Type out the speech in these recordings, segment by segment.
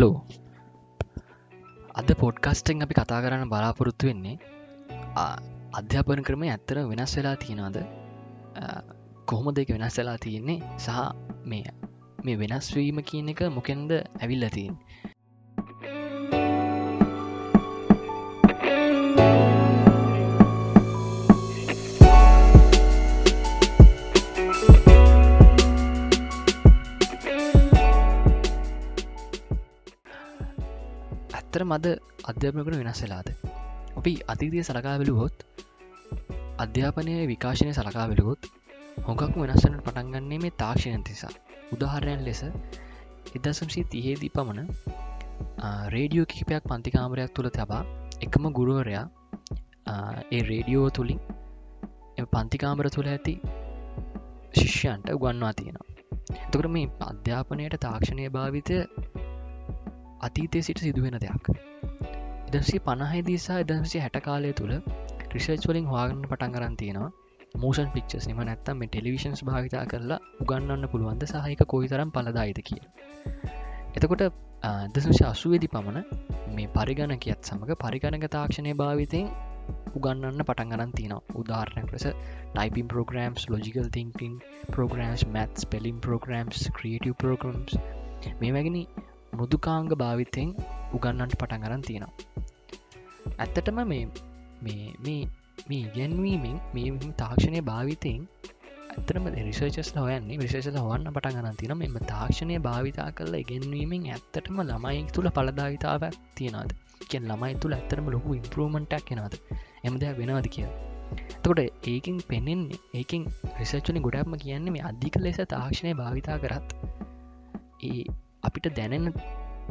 Hello අද පොඩ්කස්ටෙන් අපි කතා කරන්න බලාපොරොත්තු වෙන්නේ අධ්‍යාපන ක්‍රම ඇත්තර වෙනස් වෙලා තියෙනවාද? කොහොම දෙක වෙනස් වෙලා තියෙන්නේ? සහ මේ මේ වෙනස්වීම කියන එක මොකෙන්ද ඇවිල්ල ඇත්තර මද අධ්‍යාපනකට වෙනස් වෙලාද? අපි අතීතිය සලකා වෙලුහොත් අධ්‍යාපනය විකාශනය සලකා වෙලුහොත් හොඟක් වෙනස්සට පටන්ගන්නේ මේ තාක්ෂණය තිසා උදාහරණයන් ලෙස එදසම්සී තියේදී පමණ රේඩියෝ කිහිපයක් පන්තිකාමරයක් තුළ තබා එකම ගුරුවරයා ඒ රේඩියෝ තුළින් පන්තිකාමර තුළ ඇති ශිෂ්‍යන්ට ගන්වා තියෙනවා. එතකට මේ අධ්‍යාපනයට තාක්ෂණය භාවිතය අතීතය සිට සිදුවෙන දෙයක්. එදසි පණහහිදීසා එදසි හැට කාලය තුළ රිසර්ච් වලින් හවාගන්න පටන් කරන් තියෙනවා මෝෂන් පික්චස් නිම නැත්තම් මේ ටෙලිවිශන්ස් භාවිතා කරලා උගන්නන්න පුළුවන්ද සහහික කොයි තරම් පලදායිද කිය එතකොට දසංශ අසුවේදි පමණ මේ පරිගණ කියත් සමඟ පරිගණක තාක්ෂණය භාවිතයෙන් උගන්නන්න පටන් ගරන් තියන උදාහරණයක් ලෙස typing programs logical thinking programs maths පෙලිම් programs ක්‍රියටව ප්‍රෝග්‍රම්ස් මේ වැගනි මෘදුකාංග භාවිතයෙන් උගන්නන්ට පටන් ගරන් තියෙනවා. ඇත්තටම මේ මේ මේ ඉගැන්වීමෙන් මේ තාක්ෂණය භාවිතයෙන් ඇතරම රිසර්චස් හොයන්නේ විශේෂ හොන්න පට ගන්න තින මෙම තාක්ෂණය භාවිතා කරලා ඉගෙන්වීමෙන් ඇත්තටම ළමයි තුළ පලදාවිතාවක් තියෙනද කියෙන් ළමයි තුළ ඇතරම ලොකු ඉම්පරමටක් කෙනද එම දෙයක් වෙනවාද කිය තකොට ඒකින් පෙනෙන්නේ ඒකින් රිසර්චනි ගොඩක්ම කියන්නේ මේ අධික ලෙස තාක්ෂණය භාවිතා කරත් ඒ අපිට දැනෙන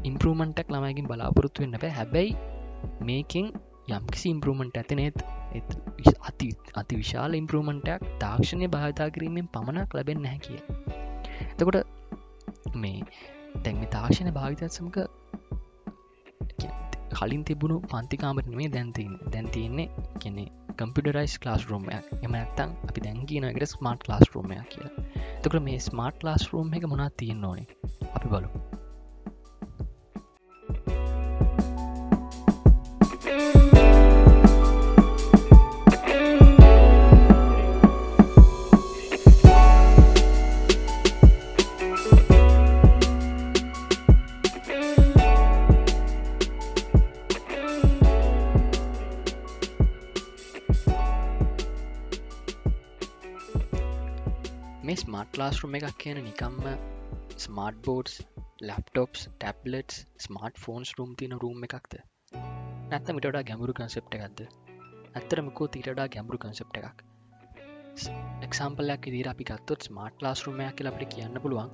ඉම්පරමටක් ළමයිකින් බලාපොරොත්තු වෙන්න බෑ. හැබැයි මේකින් යම්කිසි ඉම්පරමට ඇතිනෙත් අති අති විශාල ඉම්පරමටයක් තාක්ෂණය භාවිතා කිරීමෙන් පමණක් ලැබෙන් නැහැ කිය. එතකොට මේ තැන්ම තාක්ෂණ භාවිතත් සමක කලින් තිබුණු පන්තිකාමට මේ දැන්තින්න දැන්තියන්නේ කෙනෙ කම්පිටරයිස් ලාස් රෝමයක් එම ඇත්තන් අපි දැන්ගීනකට ස්මාර්ට් ලාස් රෝමයක් කියලා. තකට මේ ස්මාර්ට් ලාස් රෝම් එක මොනා තියෙන් ඕනේ? අපි බලු මේ ස්මර්ට් ලාස්රුම එකක් කියන නිකම්ම smart boards laptops tablets smart phones room තින රුම් එකක්ද නැත්ත මිටඩා ගැඹුරු කන්සෙප්ට එකක්ද? ඇත්තරමකෝ තීටඩා ගැඹුරු කන්සෙප්ට එකක්. එක්සම්පලයක් දිර අපි ගත්තොත් ස්මාර්ට් ලාස්රුමයක් කියල අපට කියන්න පුළුවන්.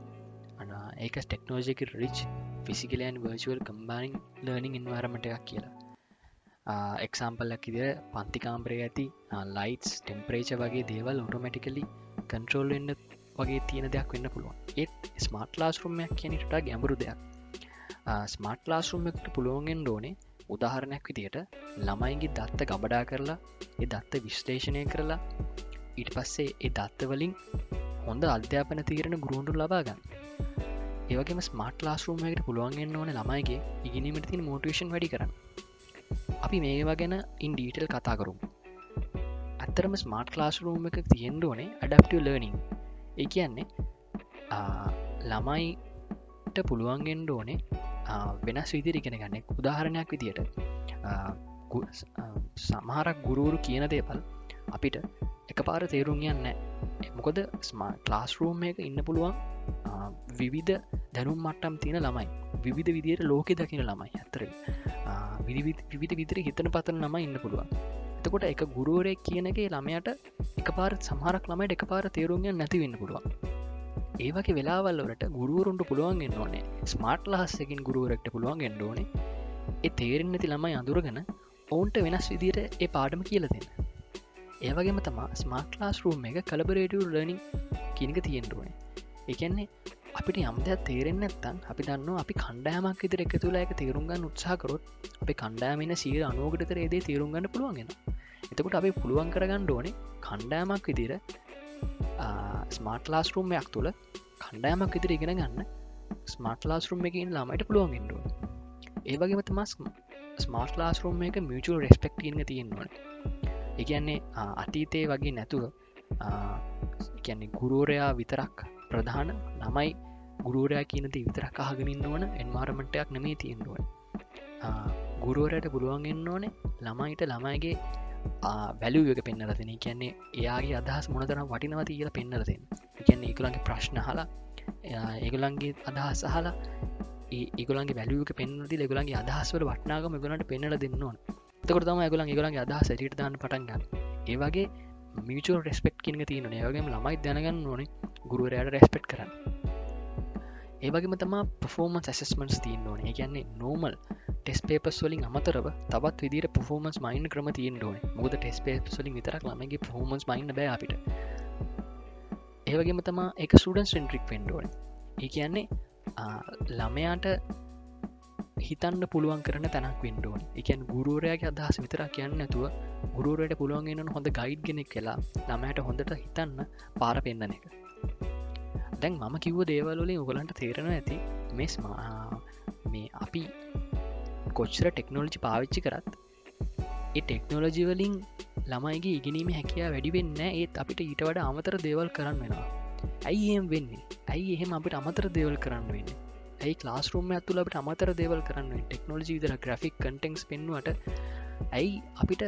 අන ඒක ටෙක්නෝජයක රිච් ෆිසිකලයන් වර්චුවල් කම්බානින් ලර්නිින් ඉන්වාරමට එකක් කියලා. එක්සම්පල්ලක් ඉදිර පන්තිකාම්පරේ ඇති ලයිටස් ටෙම්පරේච වගේ දේවල් ඔටෝමටිකලි කන්ට්‍රෝල් වෙන්න වගේ තියෙන දෙයක් වෙන්න පුළුවන්. ඒත් ස්මර්ට් ලාස්රුම්මයක් කියනට ගැඹුරු දෙයක්. ස්මර්ට් ලාස්රුම්මකට පුළුවන්ගෙන් ඕනේ උදාහරණයක් විදියට ළමයිගේ දත්ත ගබඩා කරලා ඒ දත්ත විශ්ලේෂණය කරලා ඊට පස්සේ ඒ දත්තවලින් හොඳ අධ්‍යාපන තීරණ ගුරුන්ඩු ලබාගන්න ඒවගේම ස්මර්ට් ලාස්රුම්මකට පුළුවන්ගෙන් ඕන ළමයිගේ ඉගිනීමට තින් මෝටිවේෂන් වැඩි කරන්න. අපි මේවා ගැන ඉන් ඩීටල් කතා කරුම්. ඇත්තරම ස්මාර්ට් ලාස් රූම එක තියෙන්ඩ ඕනේ අඩප්ටව ලර්නිං ඒ කියන්නේ ළමයිට පුළුවන්ගෙන්ඩ ඕනේ වෙනස් විදිරි ගෙන ගන්න උදාහරණයක් විදියට. සමහරක් ගුරුවරු කියන දේපල් අපිට එක පාර තේරුම් යන්න මොකද ස්මා ලාස් රූම් එක ඉන්න පුළුවන් විවිධ දැනුම් මට්ටම් තියෙන ළමයි. විවිධ විදියට ලෝකෙ දකින ළමයි ඇතර විවිධ විදිරි හිතන පතන ළම ඉන්න පුළුවන්. එතකොට එක ගුරුවරෙක් කියනගේ ළමයට එක පාර සමහරක් ළමයට එක පාර තේරුම්ය නැතිවෙන්න පුළුවන්. ඒවගේ වෙලාවල්ලට ගුරුවරුන්ට පුළුවන් එන්න ඕනේ. ස්මාර්ට් ලහස්සකින් ගුරුවරෙක්ට පුළුවන් ගෙන්ඩ ඕනේ. ඒ තේරෙන් නැති ළමයි අඳුරගෙන ඔවුන්ට වෙනස් විදියට ඒ පාඩම කියල දෙන්න. ඒවගේම තමා ස්මාර්ට් ලාස් රූම් එක කලබරේටව ලර්නිින් කියනක තියෙන්ටුවනේ එකන්නේ අපිට යම්දයක් තේරෙන් නැත්තන් අපි දන්න අපි කණ්ඩෑමක් ඉදිර එක තුලා එක තේරුම්ගන්න උත්සාහකරොත් අපි කණ්ඩෑමෙන සීර අනුවකට ඒදේ තේරුම්ගන්න පුළුවන්ගෙන එතකොට අපි පුළුවන් කරගන්න ඕනේ කණ්ඩෑමක් විදිර ස්මාර්ට් ලාස් රුම්මයක් තුළ කණ්ඩෑමක් ඉදිරි ඉගෙන ගන්න ස්මාර්ට් ලාස් රුම් එකින් ලාමයිට පුළුවන්ගෙන්ඩුව ඒවගේම තමස් ස්මාර්ට් ලාස් රෝම් එක මියචුවල් රෙස්පෙක්ටීන්ග තියෙන්වන එකන්නේ අතීතය වගේ නැතුව කියන්නේ ගුරුවරයා විතරක් ප්‍රධාන ළමයි ගුරුවරයා කියනති විතරක් අහගෙනන්න ඕන එන්මාරමටයක් නෙමේ තියෙන්නුවන් ගුරුවරයට පුළුවන් එන්න ඕනේ ළමයිට ළමයිගේ බැලුවක පෙන්න්නල දෙන. කියන්නේ එයාගේ අදහස් මොනතරම් වටිනවති කියලා පෙන්නලදෙන් කියන්නේ ඒකුලන්ගේ ප්‍රශ්න හලා ඒගුලන්ගේ අදහස් සහලා ඒගුලන්ගේ වැලුවක පෙන්න්නති ලෙගුලන්ගේ අදහස්වල වටනාගම ගලට පෙන්නල දෙන්න ඕන. තකොට තම ගුලන් ගලන්ගේ අදහස් ට දාන්න පටන්ගන්න ඒවගේ මිචල් රෙස්පෙක්් කියනක තියන ඒවගේ ළමයි දැනගන්න ඕනේ ගුරුවරයට රෙස්පෙට් කරන්න. ඒවගේම තමා පෆෝමන්ස් ඇසස්මන්ස් තියන්න ඕන. කියන්නේ නෝමල් ටෙස් පේපස් වලින් අමතරව තවත් විදිර පෆෝමන්ස් මයින් ක්‍රම තියෙන් ඕන. මුද ටෙස් පේපස් වලින් විතරක් ළමගේ පෆෝමන්ස් මයින්න බෑ අපිට. ඒවගේම තමා එක සුඩන් සෙන්ට්‍රික් පෙන්ඩෝන් ඒ කියන්නේ ළමයාට හිතන්න පුළුවන් කරන තැනක් වෙන්ඩෝන් එකන් ගුරුවරයාගේ අදහස් විතර කියන්න ඇතුව ගුරුවරයට පුළුවන්ගෙන හොඳ ගයිඩ් ගෙනෙක් කියලා ළමයට හොඳට හිතන්න පාර පෙන්න්න එක. දැන් මම කිව්ව දේවල්ලින් උගලන්ට තේරෙන ඇති මෙස් මේ අපි කොච්චර ටෙක්නෝලජි පාවිච්චි කරත් ඒ ටෙක්නෝලජි වලින් ළමයිගේ ඉගෙනීම හැකියා වැඩිවෙන්න ඒත් අපිට ඊට වඩ අමතර දේවල් කරන්න වෙනවා. ඇයි එම් වෙන්නේ? ඇයි එහෙම අපිට අමතර දේවල් කරන්න වෙන්න? ඇයි ලාස්රුම් ඇතුල අපට අමතර දේවල් කරන්න ටෙක්නෝලජි විදර ග්‍රෆික් කටෙක්ස් පෙන්වට ඇයි අපිට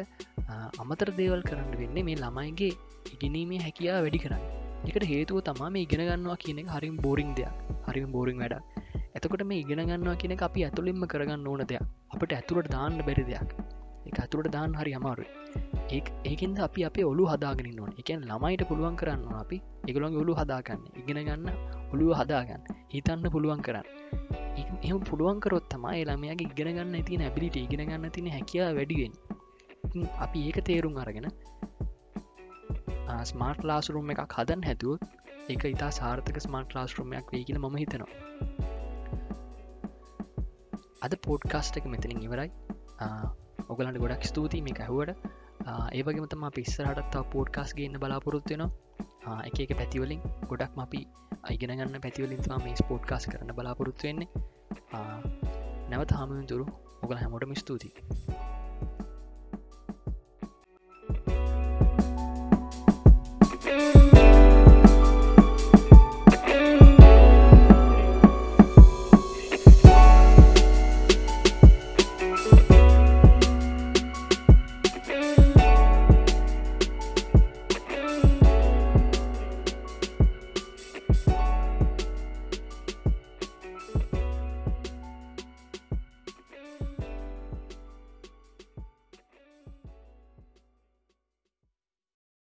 අමතර දේවල් කරන්න වෙන්නේ? මේ ළමයිගේ ඉගෙනීමේ හැකියා වැඩි කරන්න. එකට හේතුව තමා මේ ඉගෙන ගන්නවා කියන හරිම් බෝරිං දෙයක්. හරිම බෝරිං වැඩ එතකොට මේ ඉගෙන ගන්නවා කියන අපි ඇතුළින්ම කරගන්න ඕන දෙයක්. අපට ඇතුළට දාන්න බැරි දෙයක්. එක ඇතුළට දාන්න හරි අමාරුයි. ඒ ඒකෙන්ද අපි අපේ ඔලු හදාගෙන ඕන. එකන් ළමයිට පුළුවන් කරන්න අපි එකගුලන් ඔලු හදාගන්න. ඉගෙන ගන්න ඔළුව හදාගන්න හිතන්න පුළුවන් කරන්න. එහම පුළුවන් කරොත් තමයි ළමයාගේ ඉගෙන ගන්න ඇතින ඇබිලිට ඉගෙන ගන්න තින හැකියා වැඩිවෙන් අපි ඒක තේරුම් අරගෙන ස්මාර්ට් ලාසුරුම් එකක් හදන් හැතුවත් එක ඉතා සාර්ථක ස්මාර්ට් ලාස්රුමයක් වේ කියල ම හිතනවා. අද පෝඩ්කාස්ට එක මෙතනින් ඉවරයි. ඔගලන්ට ගොඩක් ස්තුතියි මේ ඇහුවට. ඒවගේම තම පිස්සරටත් පෝඩ්කාස් ගන්න බලාපොරොත්වෙනවා එක එක පැතිවලින් ගොඩක් අපි අයිගෙන ගන්න පැතිවලින් මේ ස්පෝට්කාස් කරන්න බලාපොරොත්තු වෙන්නේ. නැවත හාමුදුරු ඔගල හැමෝටම ස්තුතියි.